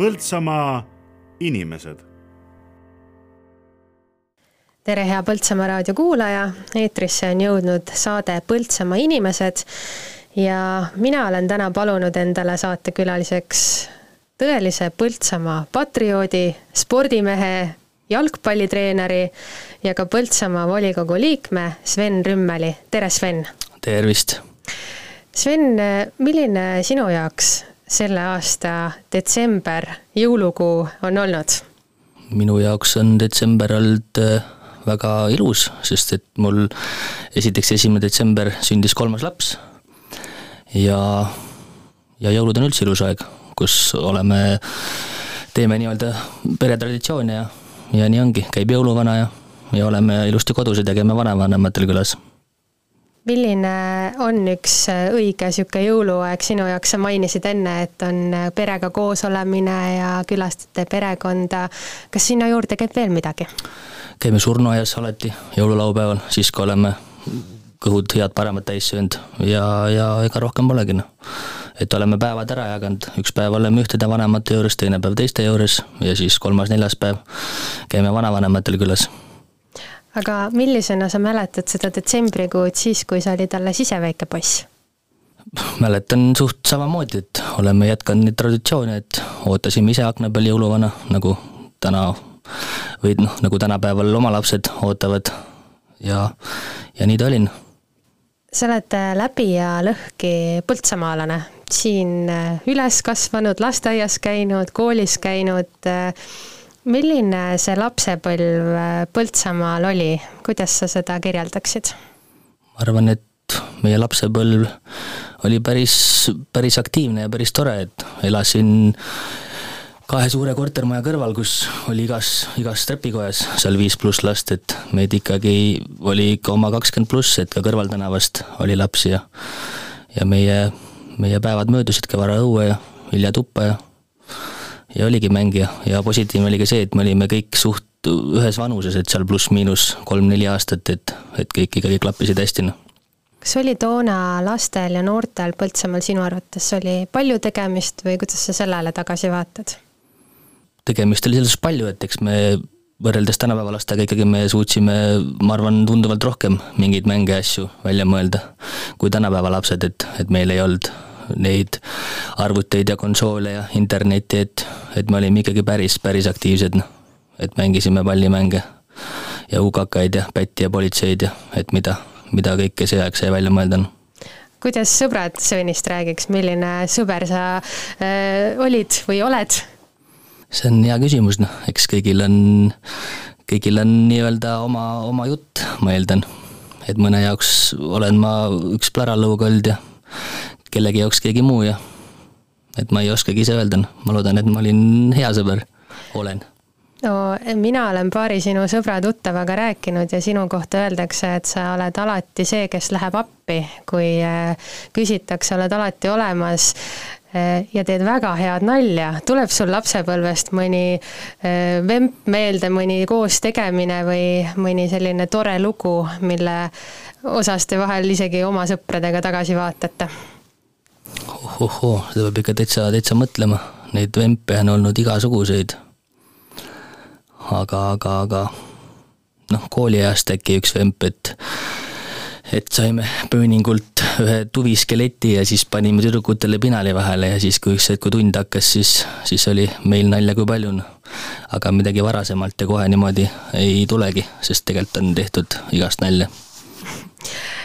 Põltsamaa inimesed. tere, hea Põltsamaa raadio kuulaja, eetrisse on jõudnud saade Põltsamaa inimesed ja mina olen täna palunud endale saatekülaliseks tõelise Põltsamaa patrioodi, spordimehe, jalgpallitreeneri ja ka Põltsamaa volikogu liikme Sven Rümmeli, tere Sven! tervist! Sven, milline sinu jaoks selle aasta detsember, jõulukuu on olnud? minu jaoks on detsember olnud äh, väga ilus, sest et mul esiteks esimene detsember sündis kolmas laps ja, ja jõulud on üldse ilus aeg, kus oleme, teeme nii-öelda peretraditsioone ja, ja nii ongi, käib jõuluvana ja, ja oleme ilusti kodus ja tegeme vanavanematel külas milline on üks äh, õige niisugune jõuluaeg sinu jaoks, sa mainisid enne, et on äh, perega koos olemine ja külastate perekonda, kas sinna juurde käib veel midagi? käime surnuaias alati jõululaupäeval, siis kui oleme kõhud head-paremat täis söönud. Ja, ja ega rohkem polegi noh. et oleme päevad ära jaganud, üks päev oleme ühtede vanemate juures, teine päev teiste juures ja siis kolmas-neljas päev käime vanavanematel külas aga millisena sa mäletad seda detsembrikuud siis, kui sa olid alles ise väike poiss? mäletan suht samamoodi, et oleme jätkanud neid traditsioone, et ootasime ise akna peal jõuluvana, nagu täna või noh, nagu tänapäeval oma lapsed ootavad ja, ja nii ta oli. sa oled läbi ja lõhki põltsamaalane, siin üles kasvanud, lasteaias käinud, koolis käinud milline see lapsepõlv äh, Põltsamaal oli, kuidas sa seda kirjeldaksid? ma arvan, et meie lapsepõlv oli päris, päris aktiivne ja päris tore, et elasin kahe suure kortermaja kõrval, kus oli igas, igas trepikojas seal viis pluss last, et meid ikkagi oli ikka oma kakskümmend pluss, et ka kõrvaltänavast oli lapsi ja ja meie, meie päevad möödusidki vara õue ja hilja tuppa ja ja oligi mängija ja positiivne oli ka see, et me olime kõik suht ühes vanuses, et seal pluss-miinus kolm-neli aastat, et, et kõik ikkagi klappisid hästi, noh. kas oli toona lastel ja noortel Põltsamaal sinu arvates oli palju tegemist või kuidas sa sellele tagasi vaatad? tegemist oli selles palju, et eks me võrreldes tänapäeva lastega ikkagi me suutsime, ma arvan, tunduvalt rohkem mingeid mänge ja asju välja mõelda kui tänapäeva lapsed, et, et meil ei olnud neid arvuteid ja konsoole ja internetti, et, et me olime ikkagi päris, päris aktiivsed, noh. et mängisime pallimänge ja ukakaid ja pätti ja politseid ja et mida, mida kõike see aeg sai välja mõelda, noh kuidas sõbrad Sõnist räägiks, milline sõber sa äh, olid või oled? see on hea küsimus, noh, eks kõigil on, kõigil on nii-öelda oma, oma jutt, ma eeldan. et mõne jaoks olen ma üks pläralõug olnud ja kellegi jaoks keegi muu ja et ma ei oskagi ise öelda, noh, ma loodan, et ma olin hea sõber, olen no mina olen paari sinu sõbra-tuttavaga rääkinud ja sinu kohta öeldakse, et sa oled alati see, kes läheb appi, kui äh, küsitakse, oled alati olemas äh, ja teed väga head nalja. tuleb sul lapsepõlvest mõni äh, vemp meelde, mõni koos tegemine või mõni selline tore lugu, mille osas te vahel isegi oma sõpradega tagasi vaatate? Ohohoo, seda peab ikka täitsa, täitsa mõtlema, neid vempe on olnud igasuguseid. aga, aga, aga noh, kooliajast äkki üks vemp, et et saime pööningult ühe tuviskeleti ja siis panime tüdrukutele pinali vahele ja siis, kui üks hetk, kui tund hakkas, siis, siis oli meil nalja kui palju, noh. aga midagi varasemalt ja kohe niimoodi ei tulegi, sest tegelikult on tehtud igast nalja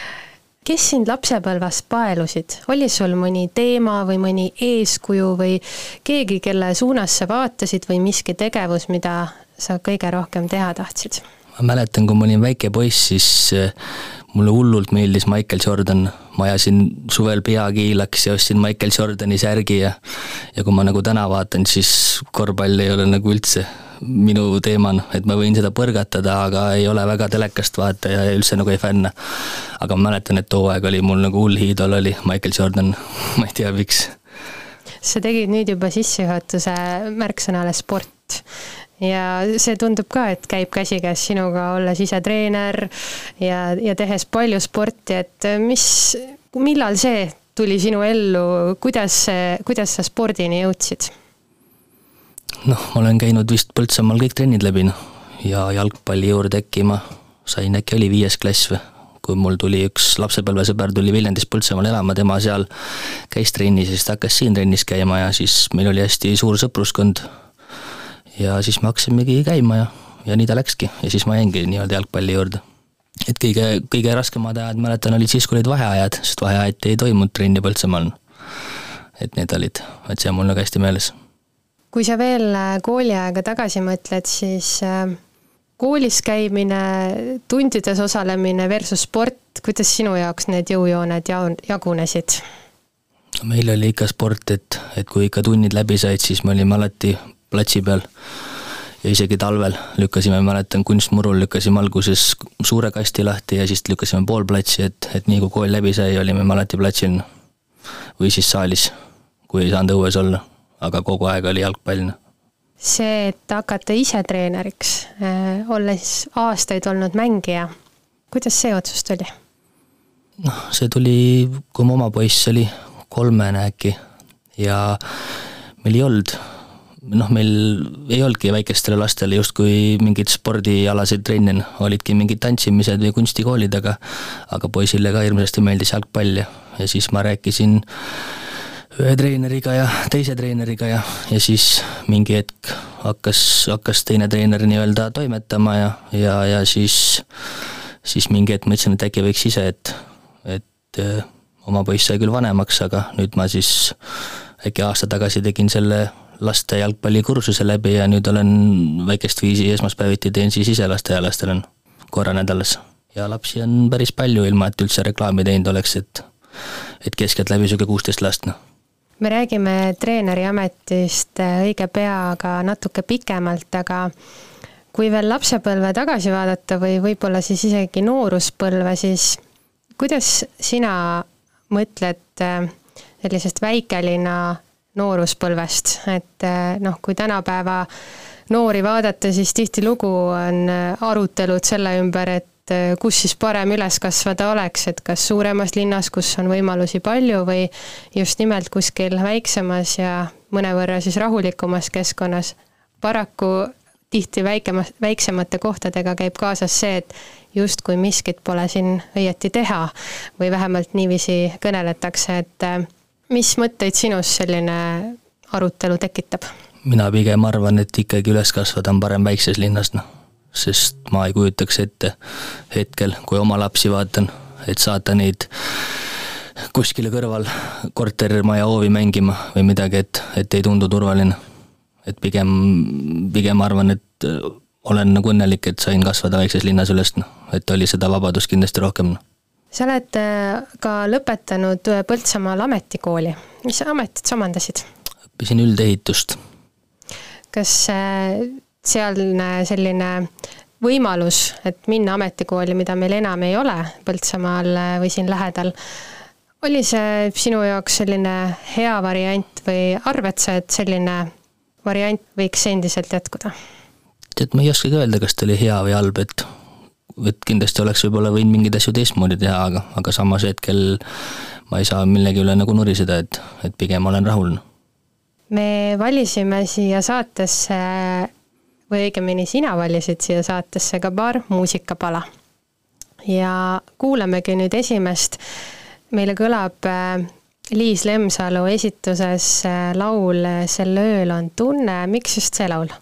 kes sind lapsepõlves paelusid, oli sul mõni teema või mõni eeskuju või keegi, kelle suunas sa vaatasid või miski tegevus, mida sa kõige rohkem teha tahtsid? ma mäletan, kui ma olin väike poiss, siis eh, mulle hullult meeldis Michael Jordan, ma ajasin suvel pea kiilaks ja ostsin Michael Jordani särgi ja ja kui ma nagu täna vaatan, siis korvpall ei ole nagu üldse minu teema, noh, et ma võin seda põrgatada, aga ei ole väga telekast vaataja ja üldse nagu ei fänna. aga ma mäletan, et too aeg oli mul nagu hull hiidol oli Michael Jordan, ma ei tea, miks. sa tegid nüüd juba sissejuhatuse märksõnale sport ja see tundub ka, et käib käsikäes sinuga, olles ise treener ja, ja tehes palju sporti, et mis, millal see tuli sinu ellu, kuidas see, kuidas sa spordini jõudsid? Noh, ma olen käinud vist Põltsamaal kõik trennid läbi, noh, ja jalgpalli juurde äkki ma sain, äkki oli viies klass või, kui mul tuli üks lapsepõlvesõber tuli Viljandist Põltsamaale elama, tema seal käis trennis ja siis ta hakkas siin trennis käima ja siis meil oli hästi suur sõpruskond. ja siis me hakkasimegi käima ja, ja nii ta läkski ja siis ma jäingi nii-öelda jalgpalli juurde. et kõige, kõige raskemad ajad, mäletan, olid siis, kui olid vaheajad, sest vaheajati ei toimunud trenni Põltsamaal. et need olid, et see on mul nagu hästi meeles kui sa veel äh, kooliaega tagasi mõtled, siis äh, koolis käimine, tundides osalemine versus sport, kuidas sinu jaoks need jõujooned ja jagunesid? meil oli ikka sport, et, et kui ikka tunnid läbi said, siis me olime alati platsi peal ja isegi talvel lükkasime, mäletan, kunstmurul lükkasime alguses suure kasti lahti ja siis lükkasime pool platsi, et, et nii kui kool läbi sai, olime me alati platsil. või siis saalis, kui ei saanud õues olla aga kogu aeg oli jalgpall. Noh. see, et hakata ise treeneriks, äh, olles aastaid olnud mängija, kuidas see otsus tuli? noh, see tuli, kui mu oma poiss oli kolmene äkki ja meil ei olnud noh, meil ei olnudki väikestele lastele justkui mingeid spordialaseid trenne, noh, olidki mingid tantsimised või kunstikoolid, aga aga poisile ka hirmsasti meeldis jalgpall ja, ja siis ma rääkisin ühe treeneriga ja teise treeneriga ja, ja siis mingi hetk hakkas, hakkas teine treener nii-öelda toimetama ja, ja, ja siis, siis mingi hetk mõtlesin, et äkki võiks ise, et, et äh, oma poiss sai küll vanemaks, aga nüüd ma siis äkki aasta tagasi tegin selle laste jalgpallikursuse läbi ja nüüd olen väikest viisi esmaspäeviti teen siis ise lasteaialastele korra nädalas. ja lapsi on päris palju, ilma et üldse reklaami teinud oleks, et et keskeltläbi niisugune kuusteist last, noh me räägime treeneri ametist äh, õige pea ka natuke pikemalt, aga kui veel lapsepõlve tagasi vaadata või võib-olla siis isegi nooruspõlve, siis kuidas sina mõtled äh, sellisest väikelinna nooruspõlvest, et äh, noh, kui tänapäeva noori vaadata, siis tihtilugu on arutelud selle ümber, et et äh, kus siis parem üles kasvada oleks, et kas suuremas linnas, kus on võimalusi palju või just nimelt kuskil väiksemas ja mõnevõrra siis rahulikumas keskkonnas. paraku tihti väikemas, väiksemate kohtadega käib kaasas see, et justkui miskit pole siin õieti teha või vähemalt niiviisi kõneletakse, et äh, mis mõtteid sinus selline arutelu tekitab? mina pigem arvan, et ikkagi üles kasvada on parem väikses linnas, noh sest ma ei kujutaks ette hetkel, kui oma lapsi vaatan, et saata neid kuskile kõrval kortermaja hoovi mängima või midagi, et, et ei tundu turvaline. et pigem, pigem arvan, et äh, olen nagu õnnelik, et sain kasvada väikses linnas üles, noh, et oli seda vabadust kindlasti rohkem. Noh. sa oled äh, ka lõpetanud äh, Põltsamaal ametikooli, mis ametit sa omandasid? õppisin üldehitust. kas sealne selline võimalus, et minna ametikooli, mida meil enam ei ole Põltsamaal või siin lähedal, oli see sinu jaoks selline hea variant või arvad sa, et selline variant võiks endiselt jätkuda? tead, ma ei oskagi öelda, kas ta oli hea või halb, et et kindlasti oleks võib-olla võinud mingeid asju teistmoodi teha, aga, aga samas hetkel ma ei saa millegi üle nagu nuriseda, et, et pigem olen rahul. me valisime siia saatesse või õigemini sina valisid siia saatesse ka paar muusikapala. ja kuulamegi nüüd esimest, meile kõlab äh, Liis Lemsalu esituses äh, laul Sel ööl on tunne, miks just see laul?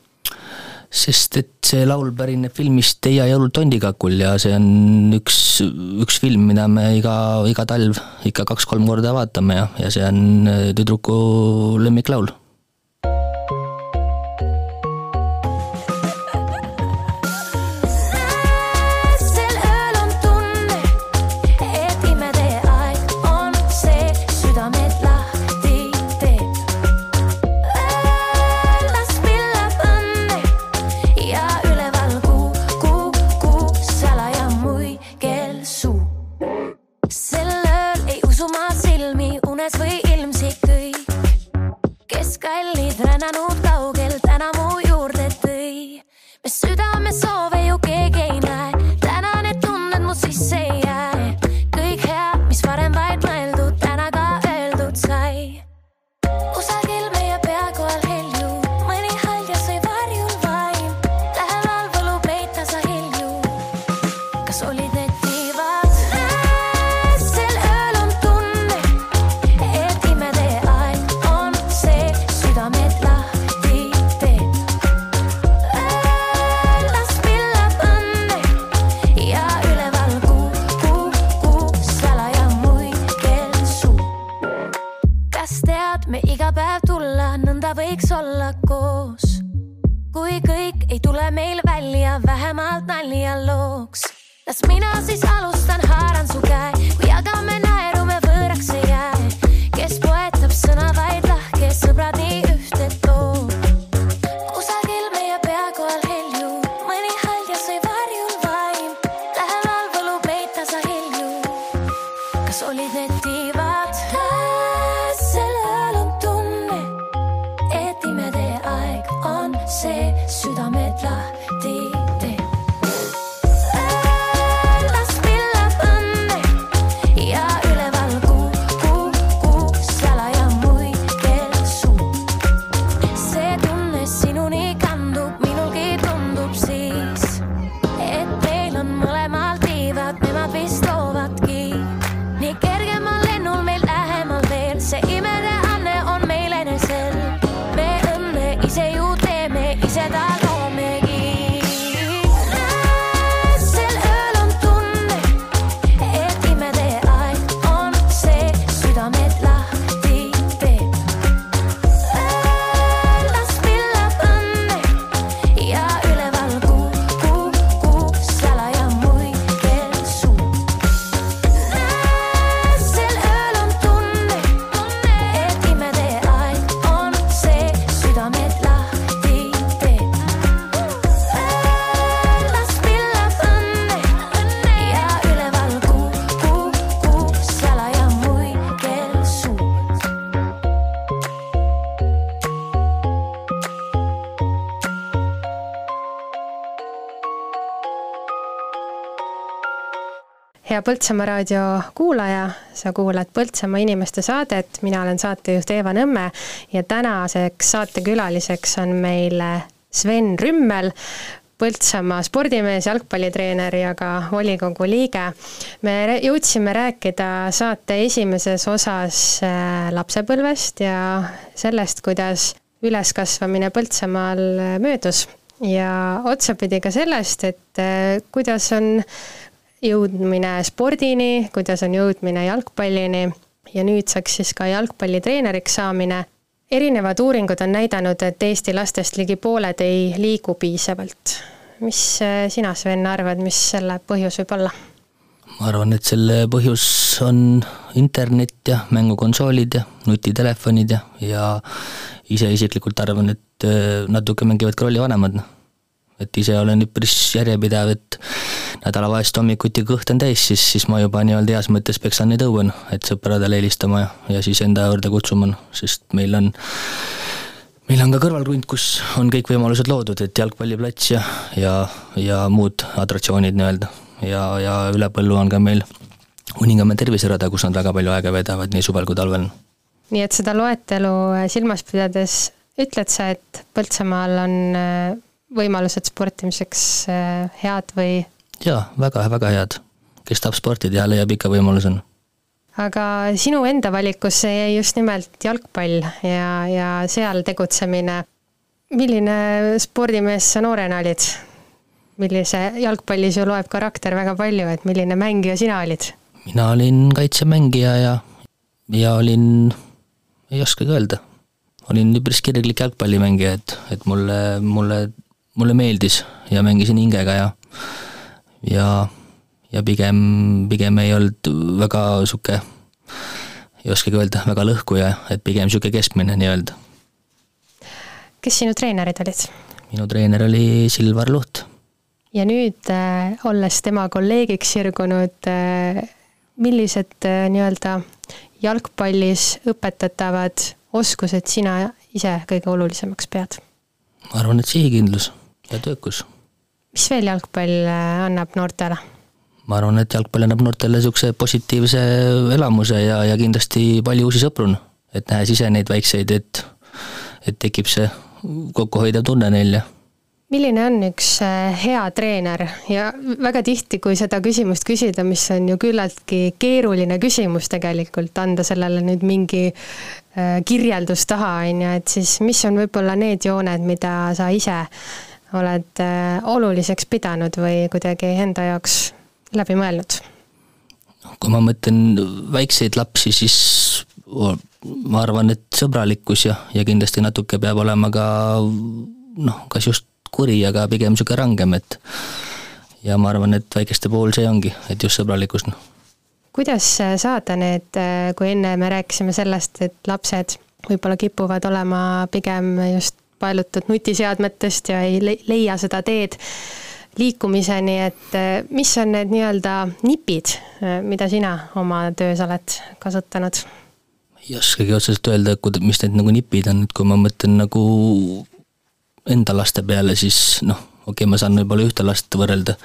sest et see laul pärineb filmist Teie jõulud tondikakul ja see on üks, üks film, mida me iga, iga talv ikka kaks-kolm korda vaatame ja, ja see on äh, tüdruku lemmiklaul olid hea Põltsamaa raadio kuulaja, sa kuulad Põltsamaa inimeste saadet, mina olen saatejuht Eeva Nõmme ja tänaseks saatekülaliseks on meil Sven Rümmel, Põltsamaa spordimees, jalgpallitreener ja ka volikogu liige. me jõudsime rääkida saate esimeses osas äh, lapsepõlvest ja sellest, kuidas üleskasvamine Põltsamaal äh, möödus ja otsapidi ka sellest, et äh, kuidas on jõudmine spordini, kuidas on jõudmine jalgpallini ja nüüdseks siis ka jalgpallitreeneriks saamine. erinevad uuringud on näidanud, et Eesti lastest ligi pooled ei liigu piisavalt. mis äh, sina, Sven, arvad, mis selle põhjus võib olla? ma arvan, et selle põhjus on internet ja mängukonsoolid ja nutitelefonid ja, ja ise isiklikult arvan, et äh, natuke mängivad ka rolli vanemad, noh. et ise olen üpris järjepidev, et nädalavahetused hommikuti kõht on täis, siis, siis ma juba nii-öelda heas mõttes peksan neid õue, noh, et sõpradele helistama ja, ja siis enda juurde kutsuma, noh, sest meil on meil on ka kõrvalkrunt, kus on kõik võimalused loodud, et jalgpalliplats ja, ja, ja muud atraktsioonid nii-öelda. ja, ja üle põllu on ka meil Uningamäe terviserada, kus nad väga palju aega veedavad nii suvel kui talvel. nii et seda loetelu äh, silmas pidades ütled sa, et Põltsamaal on äh, võimalused sportimiseks äh, head või jaa, väga, väga head. kes tahab sporti teha, leiab ikka võimaluse. aga sinu enda valikusse jäi just nimelt jalgpall ja, ja seal tegutsemine. milline spordimees sa noorena olid? millise, jalgpallis ju loeb karakter väga palju, et milline mängija sina olid? mina olin kaitsemängija ja, ja olin, ei oskagi öelda, olin üpris kirglik jalgpallimängija, et, et mulle, mulle, mulle meeldis ja mängisin hingega ja ja, ja pigem, pigem ei olnud väga sihuke, ei oskagi öelda, väga lõhkuja, et pigem sihuke keskmine nii-öelda. kes sinu treenerid olid? minu treener oli Silvar Luht. ja nüüd äh,, olles tema kolleegiks sirgunud äh,, millised äh, nii-öelda jalgpallis õpetatavad oskused sina ise kõige olulisemaks pead? ma arvan, et sihikindlus ja töökus mis veel jalgpall äh, annab noortele? ma arvan, et jalgpall annab noortele niisuguse positiivse elamuse ja, ja kindlasti palju uusi sõpru, et nähes ise neid väikseid, et, et tekib see kokkuhoidev tunne neil ja milline on üks äh, hea treener ja väga tihti, kui seda küsimust küsida, mis on ju küllaltki keeruline küsimus tegelikult, anda sellele nüüd mingi äh, kirjeldus taha, on ju, et siis mis on võib-olla need jooned, mida sa ise oled äh, oluliseks pidanud või kuidagi enda jaoks läbi mõelnud? kui ma mõtlen väikseid lapsi, siis ma arvan, et sõbralikkus ja, ja kindlasti natuke peab olema ka noh, kas just kuri, aga pigem niisugune rangem, et ja ma arvan, et väikeste puhul see ongi, et just sõbralikkus, noh. kuidas saada need, kui enne me rääkisime sellest, et lapsed võib-olla kipuvad olema pigem just paelutud nutiseadmetest ja ei leia seda teed liikumiseni, et mis on need nii-öelda nipid, mida sina oma töös oled kasutanud? ei oskagi otseselt öelda, mis need nagu nipid on, et kui ma mõtlen nagu enda laste peale, siis noh, okei okay,, ma saan võib-olla ühte last võrrelda,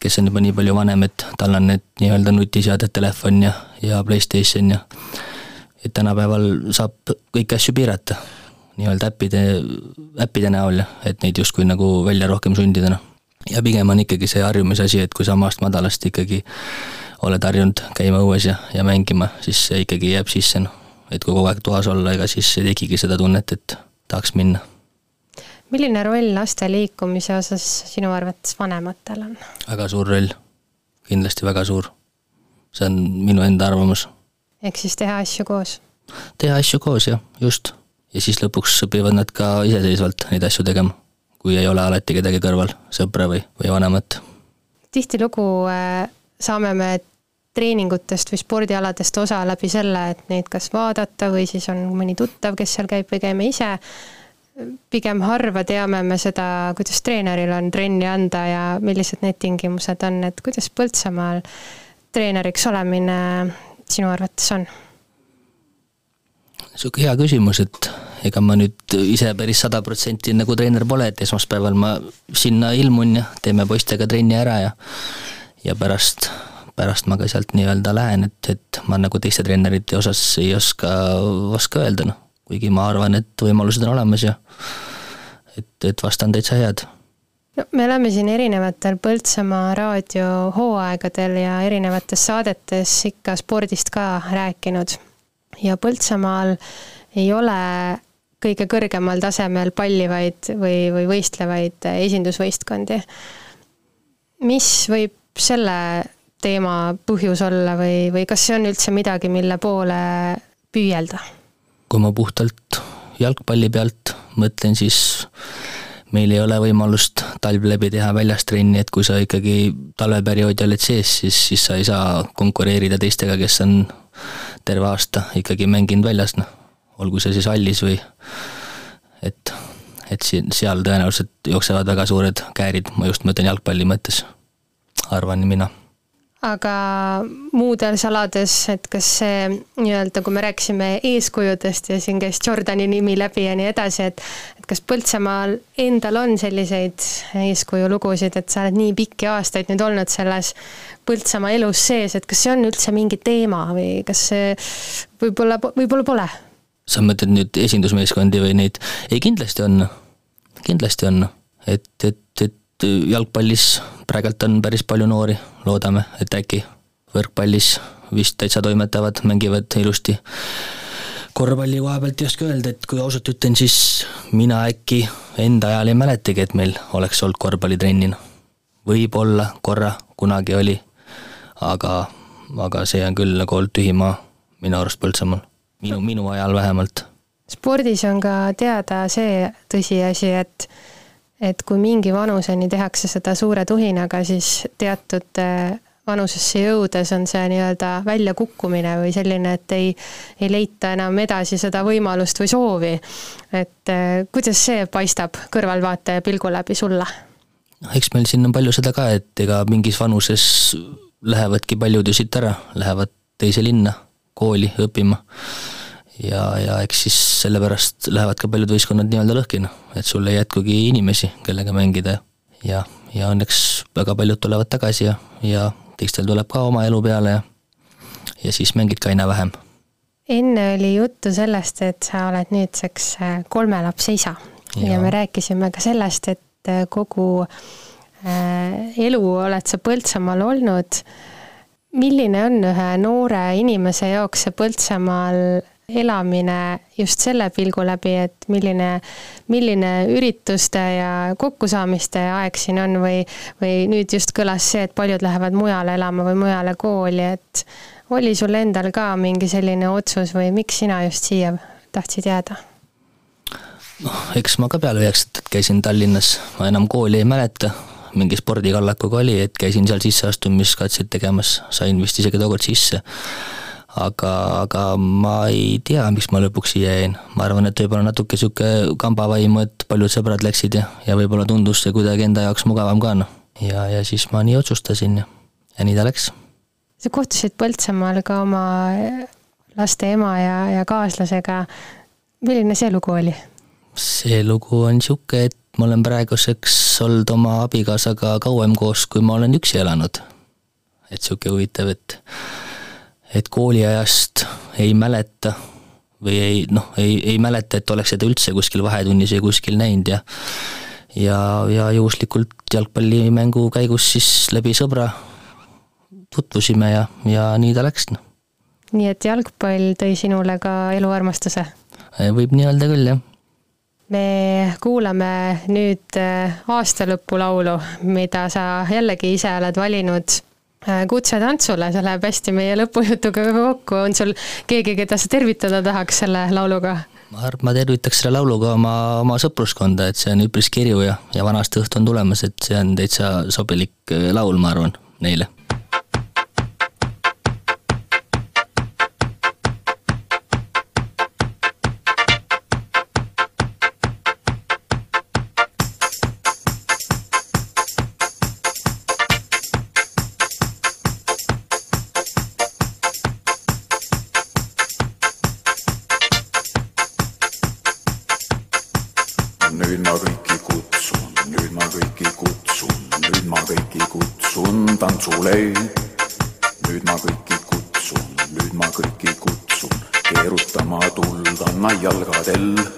kes on juba nii palju vanem, et tal on need nii-öelda nutiseaded, telefon ja, ja Playstation ja et tänapäeval saab kõiki asju piirata, nii-öelda äppide, äppide näol et neid justkui nagu välja rohkem sundida, noh. ja pigem on ikkagi see harjumise asi, et kui samast madalast ikkagi oled harjunud käima õues ja, ja mängima, siis see ikkagi jääb sisse, noh et kui kogu aeg toas olla, ega siis ei tekigi seda tunnet, et tahaks minna. milline roll laste liikumise osas sinu arvates vanematel on? väga suur roll, kindlasti väga suur. see on minu enda arvamus. ehk siis teha asju koos? teha asju koos, jah, just. Ja siis lõpuks õpivad nad ka iseseisvalt neid asju tegema, kui ei ole alati kedagi kõrval, sõpra või, või vanemat. tihtilugu äh, saame me treeningutest või spordialadest osa läbi selle, et neid kas vaadata või siis on mõni tuttav, kes seal käib või käime ise. pigem harva teame me seda, kuidas treeneril on trenni anda ja millised need tingimused on, et kuidas Põltsamaal treeneriks olemine sinu arvates on? Sihuke hea küsimus, et ega ma nüüd ise päris sada protsenti nagu treener pole, et esmaspäeval ma sinna ilmun ja teeme poistega trenni ära ja ja pärast pärast ma ka sealt nii-öelda lähen, et, et ma nagu teiste treenerite osas ei oska, oska öelda, noh. kuigi ma arvan, et võimalused on olemas ja et, et vastan täitsa head no me oleme siin erinevatel Põltsamaa raadiohooaegadel ja erinevates saadetes ikka spordist ka rääkinud. Ja Põltsamaal ei ole kõige kõrgemal tasemel pallivaid või, või võistlevaid esindusvõistkondi. mis võib selle teema põhjus olla või, või kas see on üldse midagi, mille poole püüelda? kui ma puhtalt jalgpalli pealt mõtlen, siis meil ei ole võimalust talv läbi teha väljas trenni, et kui sa ikkagi talveperioodi oled sees, siis, siis sa ei saa konkureerida teistega, kes on terve aasta ikkagi mänginud väljas, noh. olgu see siis hallis või et, et siin, seal tõenäoliselt jooksevad väga suured käärid, ma just mõtlen jalgpalli mõttes, arvan mina aga muudes alades, et kas see nii-öelda, kui me rääkisime eeskujudest ja siin käis Jordani nimi läbi ja nii edasi, et kas Põltsamaal endal on selliseid eeskujulugusid, et sa oled nii pikki aastaid nüüd olnud selles Põltsamaa elus sees, et kas see on üldse mingi teema või kas see võib-olla, võib-olla pole? sa mõtled nüüd esindusmeeskondi või neid, ei kindlasti on, kindlasti on, et, et, et jalgpallis praegult on päris palju noori, loodame, et äkki võrkpallis vist täitsa toimetavad, mängivad ilusti. Korvpalli koha pealt ei oska öelda, et kui ausalt ütlen, siis mina äkki enda ajal ei mäletagi, et meil oleks olnud korvpallitrenni. võib-olla korra kunagi oli, aga, aga see on küll nagu olnud tühi maa minu arust Põltsamaal, minu, minu ajal vähemalt. spordis on ka teada see tõsiasi, et et kui mingi vanuseni tehakse seda suure tuhinaga, siis teatud vanusesse jõudes on see nii-öelda väljakukkumine või selline, et ei, ei leita enam edasi seda võimalust või soovi. et äh, kuidas see paistab kõrvalvaataja pilgu läbi sulle? noh, eks meil siin on palju seda ka, et ega mingis vanuses lähevadki paljud ju siit ära, lähevad teise linna kooli õppima ja, ja eks siis sellepärast lähevad ka paljud võistkonnad nii-öelda lõhki, noh, et sul ei jätkugi inimesi, kellega mängida ja, ja õnneks väga paljud tulevad tagasi ja, ja teistel tuleb ka oma elu peale ja, ja siis mängid ka aina vähem. enne oli juttu sellest, et sa oled nüüdseks äh, kolme lapse isa ja, ja me rääkisime ka sellest, et äh, kogu äh, elu oled sa Põltsamaal olnud. milline on ühe noore inimese jaoks see Põltsamaal elamine just selle pilgu läbi, et milline, milline ürituste ja kokkusaamiste aeg siin on või, või nüüd just kõlas see, et paljud lähevad mujale elama või mujale kooli, et oli sul endal ka mingi selline otsus või miks sina just siia tahtsid jääda? noh, eks ma ka peale üheksat käisin Tallinnas, ma enam kooli ei mäleta, mingi spordikallakuga oli, et käisin seal sisseastumiskatseid tegemas, sain vist isegi tookord sisse. Aga, aga ma ei tea, miks ma lõpuks siia jäin, ma arvan, et võib-olla natuke niisugune kambavaimu, et paljud sõbrad läksid ja, ja võib-olla tundus see kuidagi enda jaoks mugavam ka noh. ja, ja siis ma nii otsustasin ja, ja nii ta läks. sa kohtusid Põltsamaal ka oma laste ema ja, ja kaaslasega. milline see lugu oli? see lugu on niisugune, et ma olen praeguseks olnud oma abikaasaga kauem koos, kui ma olen üksi elanud. et niisugune huvitav, et, et kooliajast ei mäleta või ei noh, ei, ei mäleta, et oleks seda üldse kuskil vahetunnis või kuskil näinud ja ja, ja juhuslikult jalgpallimängu käigus siis läbi sõbra tutvusime ja, ja nii ta läks, noh. nii et jalgpall tõi sinule ka eluarmastuse? võib nii öelda küll, jah me kuulame nüüd äh, aastalõpulaulu, mida sa jällegi ise oled valinud kutsetantsule, see läheb hästi meie lõpujutuga kokku, on sul keegi, keda sa tervitada tahaks selle lauluga? ma arvan, ma tervitaks selle lauluga oma, oma sõpruskonda, et see on üpris kirju ja, ja vanast õhtu on tulemas, et see on täitsa sobilik äh, laul, ma arvan, neile suleid. nüüd ma kõiki kutsun, nüüd ma kõiki kutsun, keerutama tuld anna jalgadel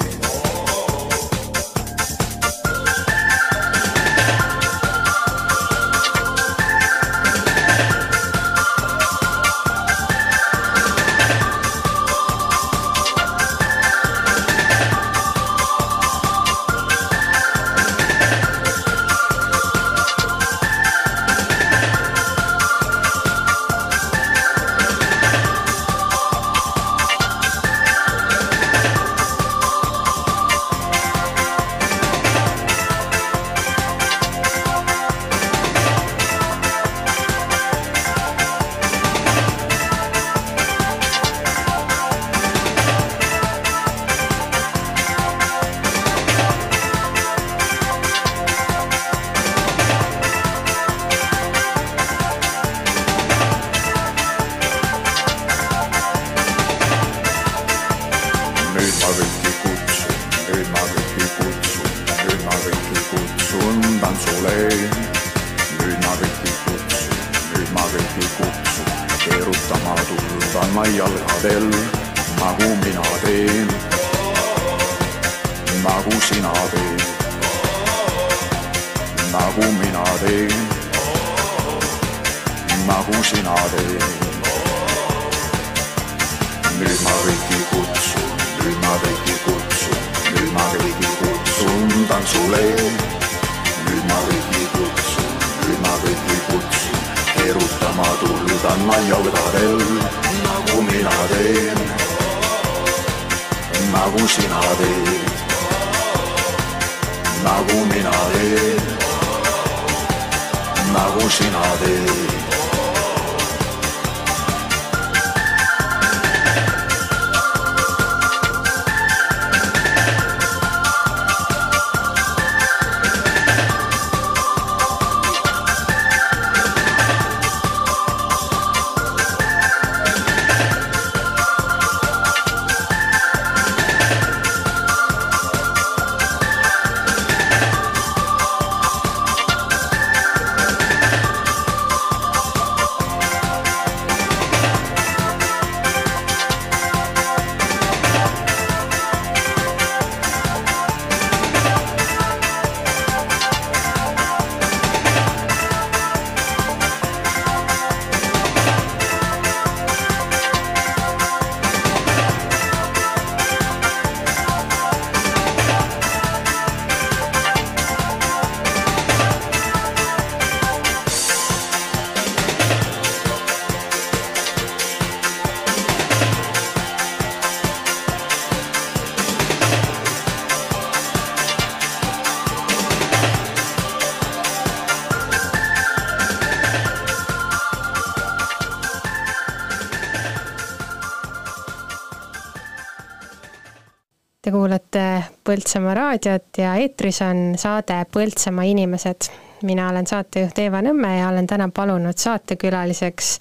Põltsamaa raadiot ja eetris on saade Põltsamaa inimesed. mina olen saatejuht Eeva Nõmme ja olen täna palunud saatekülaliseks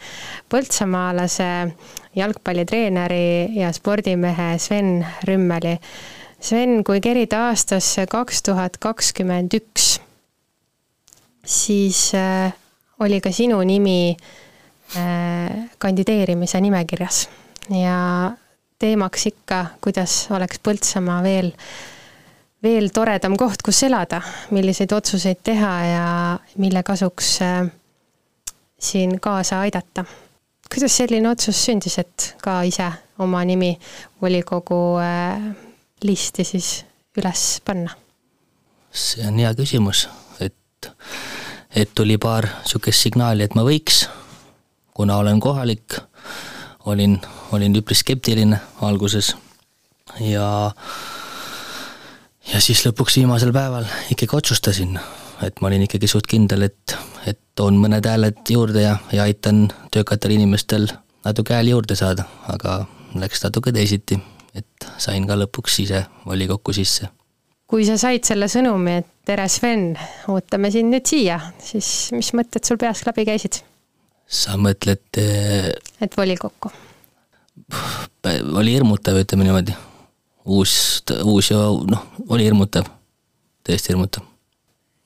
põltsamaalase jalgpallitreeneri ja spordimehe Sven Rümmeli. Sven, kui kerida aastasse kaks tuhat kakskümmend üks, siis äh, oli ka sinu nimi äh, kandideerimise nimekirjas ja teemaks ikka, kuidas oleks Põltsamaa veel, veel toredam koht, kus elada, milliseid otsuseid teha ja mille kasuks äh, siin kaasa aidata. kuidas selline otsus sündis, et ka ise oma nimi volikogu äh, listi siis üles panna? see on hea küsimus, et, et tuli paar niisugust signaali, et ma võiks, kuna olen kohalik, olin, olin üpris skeptiline alguses ja ja siis lõpuks viimasel päeval ikkagi otsustasin, et ma olin ikkagi suht kindel, et, et toon mõned hääled juurde ja, ja aitan töökatel inimestel natuke hääli juurde saada, aga läks natuke teisiti, et sain ka lõpuks ise volikokku sisse. kui sa said selle sõnumi, et tere, Sven, ootame sind nüüd siia, siis mis mõtted sul peast läbi käisid? sa mõtled eh, et volikokku? oli hirmutav, ütleme niimoodi. Uus, uus ja noh, oli hirmutav, tõesti hirmutav.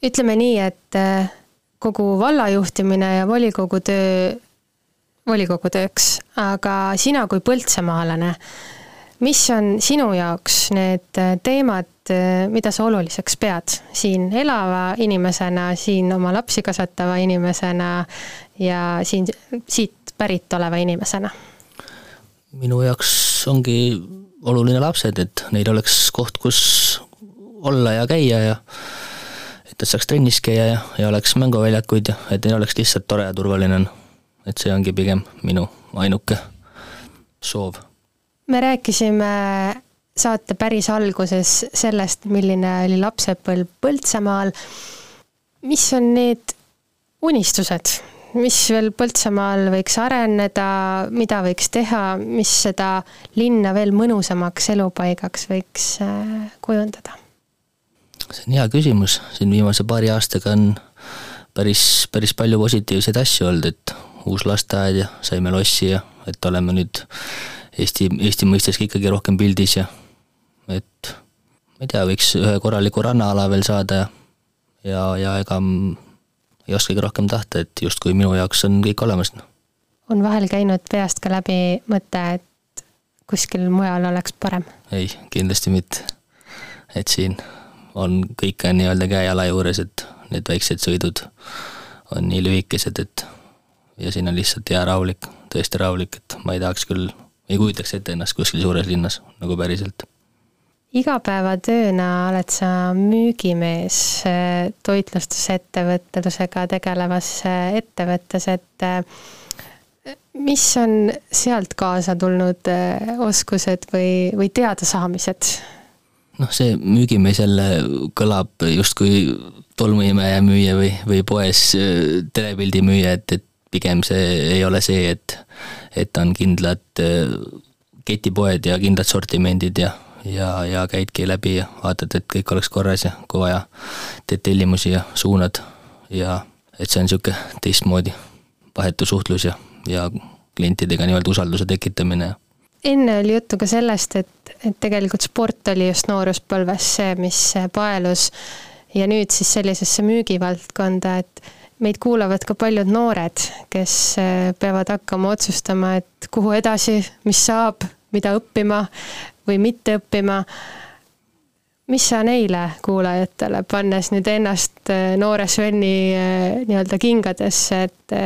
ütleme nii, et äh, kogu valla juhtimine ja volikogu töö, volikogu tööks, aga sina kui põltsamaalane, mis on sinu jaoks need äh, teemad, äh, mida sa oluliseks pead siin elava inimesena, siin oma lapsi kasvatava inimesena ja siin, siit pärit oleva inimesena? minu jaoks ongi oluline lapsed, et neil oleks koht, kus olla ja käia ja et nad saaks trennis käia ja, ja oleks mänguväljakuid ja et neil oleks lihtsalt tore ja turvaline. et see ongi pigem minu ainuke soov. me rääkisime saate päris alguses sellest, milline oli lapsepõlv Põltsamaal. mis on need unistused, mis veel Põltsamaal võiks areneda, mida võiks teha, mis seda linna veel mõnusamaks elupaigaks võiks äh, kujundada? see on hea küsimus, siin viimase paari aastaga on päris, päris palju positiivseid asju olnud, et uus lasteaed ja saime lossi ja et oleme nüüd Eesti, Eesti mõistes ka ikkagi rohkem pildis ja et ma ei tea, võiks ühe korraliku rannaala veel saada ja ja, ja ega ei oskagi rohkem tahta, et justkui minu jaoks on kõik olemas. Noh. on vahel käinud peast ka läbi mõte, et kuskil mujal oleks parem? ei, kindlasti mitte. et siin on kõik on nii-öelda käe-jala juures, et need väiksed sõidud on nii lühikesed, et ja siin on lihtsalt hea rahulik, tõesti rahulik, et ma ei tahaks küll ei kujutaks ette ennast kuskil suures linnas nagu päriselt. Igapäevatööna oled sa müügimees äh, toitlustusettevõtlusega tegelevas äh, ettevõttes, et mis on sealt kaasa tulnud oskused või, või teadasaamised? noh, see müügimees jälle kõlab justkui tolmuimeja müüja või, või poes telepildi müüja, et, et pigem see ei ole see, et, et on kindlad äh, ketipoed ja kindlad sortimendid ja, ja, ja käidki läbi ja vaatad, et kõik oleks korras ja kui vaja, teed tellimusi ja suunad. Ja et see on niisugune teistmoodi vahetu suhtlus ja, ja klientidega nii-öelda usalduse tekitamine. enne oli juttu ka sellest, et, et tegelikult sport oli just nooruspõlves see, mis paelus. Ja nüüd siis sellisesse müügivaldkonda, et meid kuulavad ka paljud noored, kes äh, peavad hakkama otsustama, et kuhu edasi, mis saab, mida õppima või mitte õppima. mis sa neile kuulajatele, pannes nüüd ennast äh, noore Sveni äh, nii-öelda kingadesse, et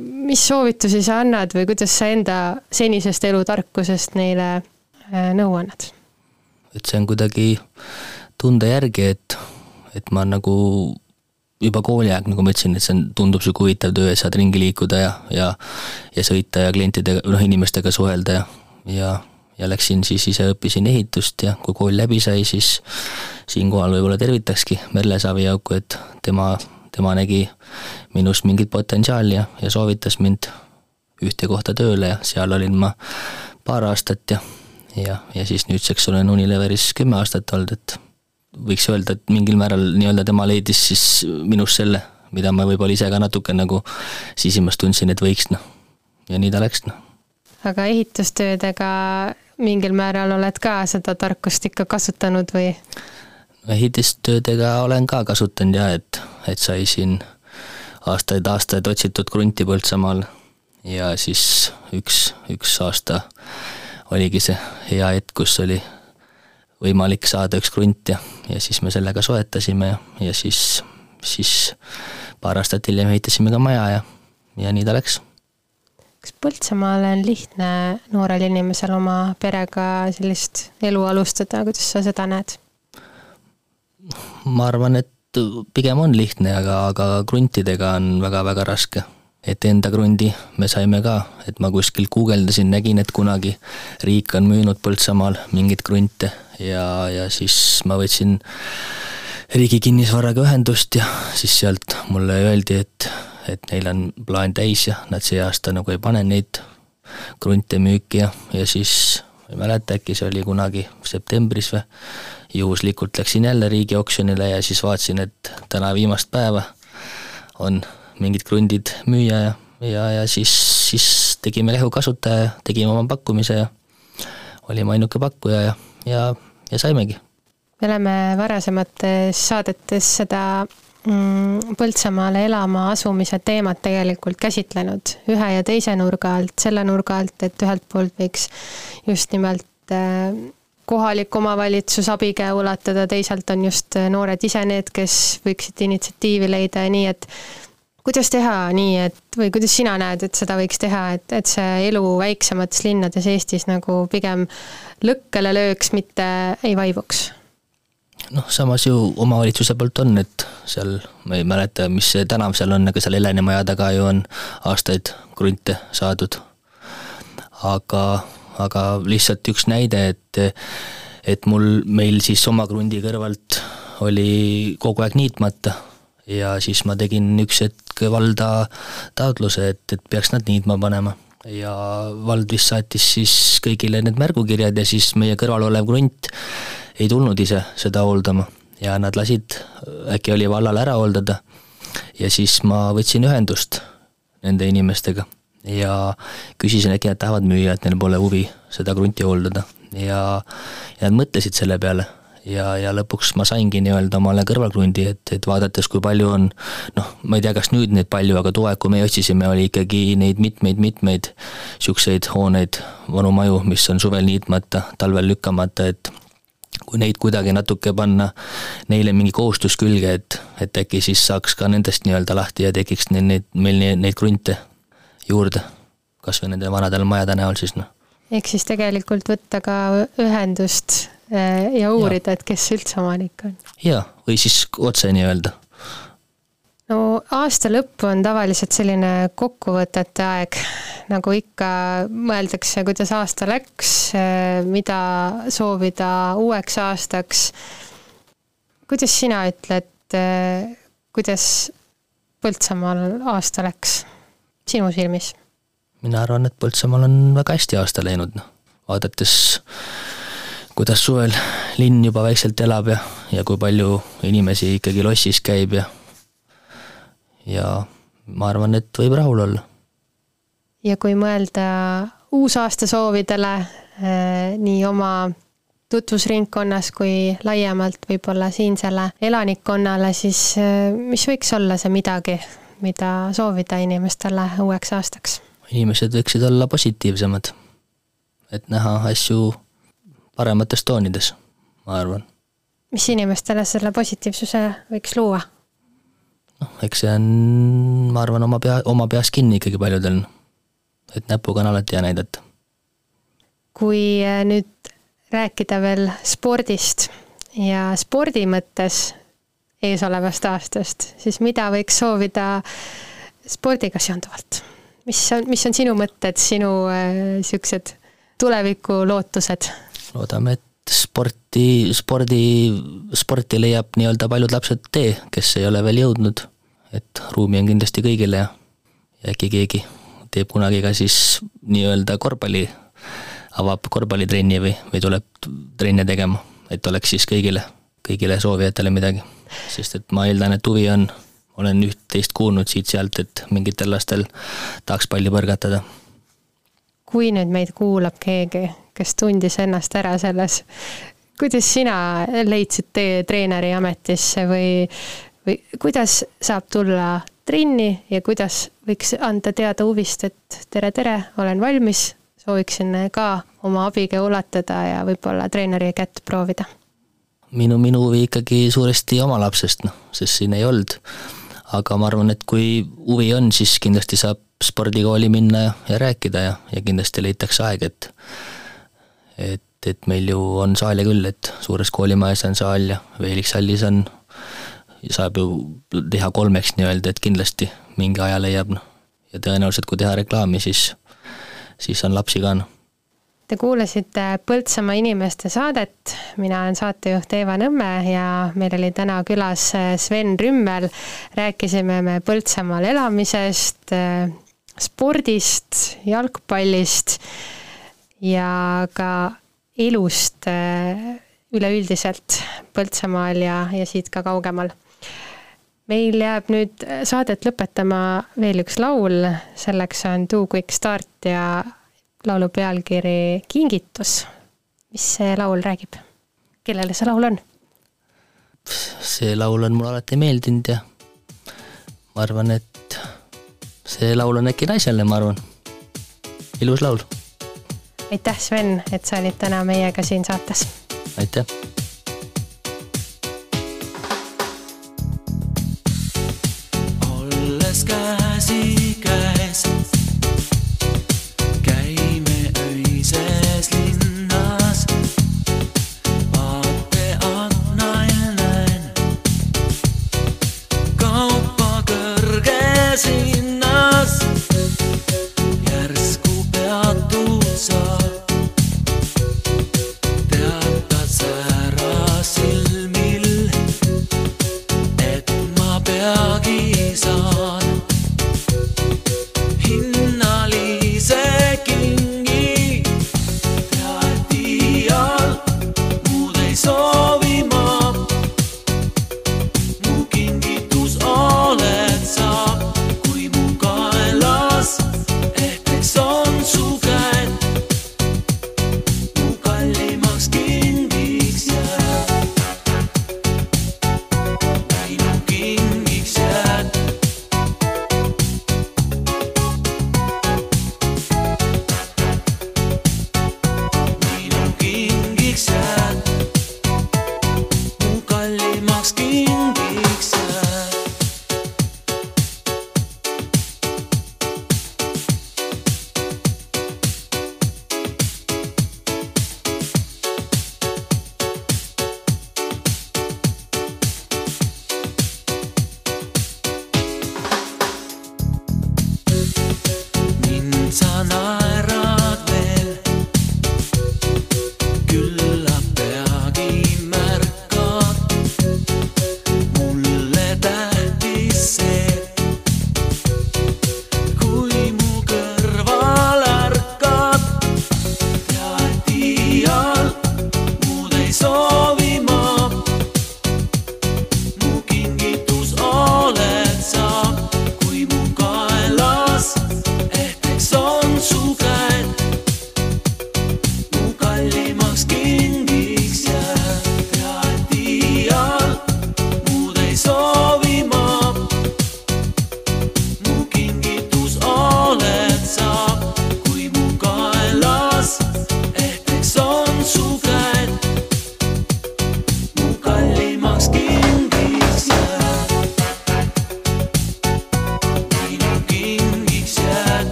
mis soovitusi sa annad või kuidas sa enda senisest elutarkusest neile nõu annad? et see on kuidagi tunde järgi, et, et ma nagu juba kooliaeg, nagu ma ütlesin, et see on, tundub sihuke huvitav töö, saad ringi liikuda ja, ja ja sõita ja klientidega, noh, inimestega suhelda ja, ja ja läksin siis ise õppisin ehitust ja kui kool läbi sai, siis siinkohal võib-olla tervitakski Merle Saviauku, et tema, tema nägi minus mingit potentsiaali ja, ja soovitas mind ühte kohta tööle ja seal olin ma paar aastat ja, ja, ja siis nüüdseks olen Unileveris kümme aastat olnud, et võiks öelda, et mingil määral nii-öelda tema leidis siis minus selle, mida ma võib-olla ise ka natuke nagu sisimas tundsin, et võiks noh, ja nii ta läks noh. aga ehitustöödega mingil määral oled ka seda tarkust ikka kasutanud või? ehitustöödega olen ka kasutanud ja et, et sai siin aastaid-aastaid otsitud krunti Põltsamaal ja siis üks, üks aasta oligi see hea hetk, kus oli võimalik saada üks krunt ja, ja siis me sellega soetasime ja, ja siis, siis paar aastat hiljem ehitasime ka maja ja, ja nii ta läks. Kas Põltsamaal on lihtne noorel inimesel oma perega sellist elu alustada, kuidas sa seda näed? ma arvan, et pigem on lihtne, aga, aga kruntidega on väga-väga raske. Et enda krundi me saime ka, et ma kuskil guugeldasin, nägin, et kunagi riik on müünud Põltsamaal mingeid krunte ja, ja siis ma võtsin riigi kinnisvaraga ühendust ja siis sealt mulle öeldi, et, et neil on plaan täis ja nad see aasta nagu ei pane neid krunte müüki ja, ja siis ma ei mäleta, äkki see oli kunagi septembris või, juhuslikult läksin jälle riigi oksjonile ja siis vaatasin, et täna viimast päeva on mingid krundid müüa ja, ja, ja siis, siis tegime lehu kasutaja ja tegime oma pakkumise ja olime ainuke pakkuja ja, ja ja saimegi. me oleme varasemates saadetes seda Põltsamaale elama asumise teemat tegelikult käsitlenud ühe ja teise nurga alt, selle nurga alt, et ühelt poolt võiks just nimelt äh, kohalik omavalitsus abikäe ulatada, teisalt on just noored ise need, kes võiksid initsiatiivi leida ja nii, et kuidas teha nii, et või kuidas sina näed, et seda võiks teha, et, et see elu väiksemates linnades Eestis nagu pigem lõkkele lööks, mitte ei vaibuks? Noh, samas ju omavalitsuse poolt on, et seal, ma ei mäleta, mis see tänav seal on, aga seal Heleni maja taga ju on aastaid krunte saadud. aga, aga lihtsalt üks näide, et et mul, meil siis oma krundi kõrvalt oli kogu aeg niitmata ja siis ma tegin üks hetk valda taotluse, et, et peaks nad niitma panema. ja vald vist saatis siis kõigile need märgukirjad ja siis meie kõrval olev krunt ei tulnud ise seda hooldama. Ja nad lasid, äkki oli vallal ära hooldada. ja siis ma võtsin ühendust nende inimestega. Ja küsisin, äkki nad tahavad müüa, et neil pole huvi seda krunti hooldada. Ja, ja nad mõtlesid selle peale. Ja, ja lõpuks ma saingi nii-öelda omale kõrvalkrundi, et, et vaadates, kui palju on noh, ma ei tea, kas nüüd neid palju, aga too aeg, kui me otsisime, oli ikkagi neid mitmeid-mitmeid niisuguseid hooneid, vanu maju, mis on suvel niitmata, talvel lükkamata, et kui neid kuidagi natuke panna neile mingi kohustus külge, et, et äkki siis saaks ka nendest nii-öelda lahti ja tekiks neid, neid, meil neid, neid krunte juurde. kas või nende vanade majade näol siis noh. ehk siis tegelikult võtta ka ühendust äh, ja uurida, et kes üldse omanik on. jaa, või siis otse nii-öelda no aasta lõpp on tavaliselt selline kokkuvõtete aeg, nagu ikka mõeldakse, kuidas aasta läks, mida soovida uueks aastaks. kuidas sina ütled, kuidas Põltsamaal aasta läks sinu silmis? mina arvan, et Põltsamaal on väga hästi aasta läinud, noh, vaadates kuidas suvel linn juba vaikselt elab ja, ja kui palju inimesi ikkagi lossis käib ja ja ma arvan, et võib rahul olla. ja kui mõelda uusaasta soovidele eh, nii oma tutvusringkonnas kui laiemalt võib-olla siinsele elanikkonnale, siis eh, mis võiks olla see midagi, mida soovida inimestele uueks aastaks? inimesed võiksid olla positiivsemad, et näha asju paremates toonides, ma arvan. mis inimestele selle positiivsuse võiks luua? Noh, eks see on, ma arvan, oma pea, oma peas kinni ikkagi paljudel. et näpuga on alati hea näidata. kui äh, nüüd rääkida veel spordist ja spordi mõttes eesolevast aastast, siis mida võiks soovida spordiga seonduvalt? mis on, mis on sinu mõtted, sinu äh, siuksed tulevikulootused? loodame, et sporti, spordi, sporti leiab nii-öelda paljud lapsed tee, kes ei ole veel jõudnud. et ruumi on kindlasti kõigile ja, ja äkki keegi teeb kunagi ka siis nii-öelda korvpalli, avab korvpallitrenni või, või tuleb trenne tegema, et oleks siis kõigile, kõigile soovijatele midagi. sest et ma eeldan, et huvi on, olen üht-teist kuulnud siit-sealt, et mingitel lastel tahaks palli põrgatada kui nüüd meid kuulab keegi, kes tundis ennast ära selles, kuidas sina leidsid tee treeneri ametisse või, või kuidas saab tulla trenni ja kuidas võiks anda teada huvist, et tere, tere, olen valmis, sooviksin ka oma abiga ulatada ja võib-olla treeneri kätt proovida? minu, minu huvi ikkagi suuresti oma lapsest, noh, sest siin ei olnud. aga ma arvan, et kui huvi on, siis kindlasti saab spordikooli minna ja rääkida ja, ja kindlasti leitakse aeg, et et, et meil ju on saali küll, et suures koolimajas on saal ja Veeliks hallis on, saab ju teha kolmeks nii-öelda, et kindlasti mingi aja leiab, noh. ja tõenäoliselt, kui teha reklaami, siis, siis on lapsi ka, noh. Te kuulasite Põltsamaa inimeste saadet, mina olen saatejuht Eeva Nõmme ja meil oli täna külas Sven Rümmel. rääkisime me Põltsamaal elamisest spordist, jalgpallist ja ka elust äh, üleüldiselt Põltsamaal ja, ja siit ka kaugemal. meil jääb nüüd saadet lõpetama veel üks laul, selleks on Too Quick Start ja laulu pealkiri Kingitus. mis see laul räägib? kellele see laul on? see laul on mulle alati meeldinud ja ma arvan, et see laul on äkki naisele, ma arvan. ilus laul. Aitäh, Sven, et sa olid täna meiega siin saates. aitäh.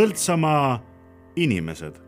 Põltsamaa inimesed